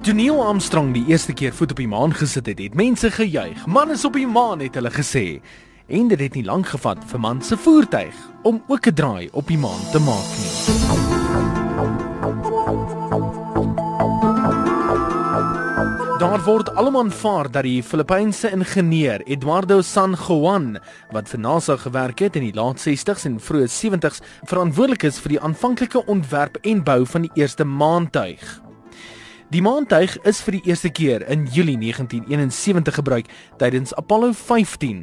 Toe Neil Armstrong die eerste keer voet op die maan gesit het, het mense gejuig. Man is op die maan het hulle gesê. En dit het nie lank gevat vir man se voertuig om ook 'n draai op die maan te maak nie. Daar word almal aanvaar dat die Filippynse ingenieur Eduardo San Juan wat vir NASA gewerk het in die laat 60s en vroeë 70s verantwoordelik is vir die aanvanklike ontwerp en bou van die eerste maantuig. Die maantuig is vir die eerste keer in Julie 1971 gebruik tydens Apollo 15.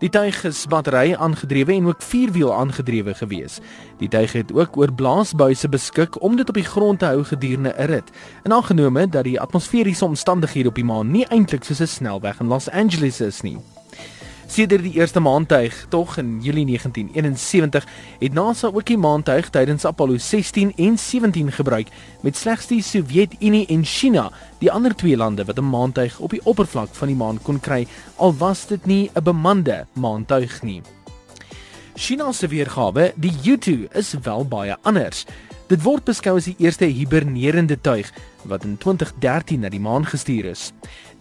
Die tuig is battery aangedrewe en ook vierwiel aangedrewe gewees. Die tuig het ook oor blaasbuise beskik om dit op die grond te hou gedurende 'n rit. En aangenome dat die atmosferiese omstandighede op die maan nie eintlik soos 'n snelweg in Los Angeles is nie. Sedert die eerste maantuig tog in Julie 1971 het NASA ook die maantuig tydens Apollo 16 en 17 gebruik met slegs die Sowjetunie en China, die ander twee lande wat 'n maantuig op die oppervlak van die maan kon kry, al was dit nie 'n bemande maantuig nie. China se weergawe, die U2, is wel baie anders. Dit word beskou as die eerste hibernerende tuig wat in 2013 na die maan gestuur is.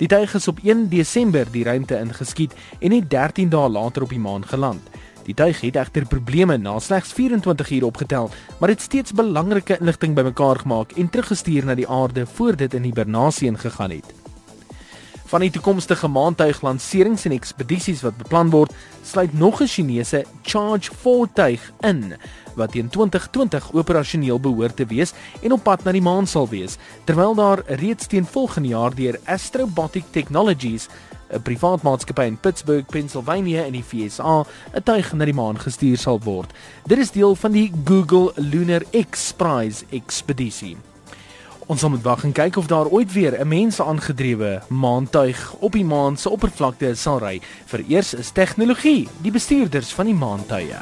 Die tuig is op 1 Desember die ruimte ingeskiet en het 13 dae later op die maan geland. Die tuig het egter probleme na slegs 24 ure opgetel, maar het steeds belangrike inligting bymekaar gemaak en teruggestuur na die aarde voor dit in hibernasie ingegaan het. Van die toekomstige maantuiglanserings en ekspedisies wat beplan word, sluit nog 'n Chinese Charge 4 tuig in wat teen 2020 operasioneel behoort te wees en op pad na die maan sal wees, terwyl daar reeds teen volgende jaar deur Astrobotic Technologies 'n privaat maatskappy in Pittsburgh, Pennsylvania in die VSA 'n tuig na die maan gestuur sal word. Dit is deel van die Google Lunar X Prize ekspedisie. Ons moet wag en kyk of daar ooit weer 'n mense aangedrewe maantuig op die maan se oppervlakte sal ry. Vereers is tegnologie die bestuurders van die maantuie.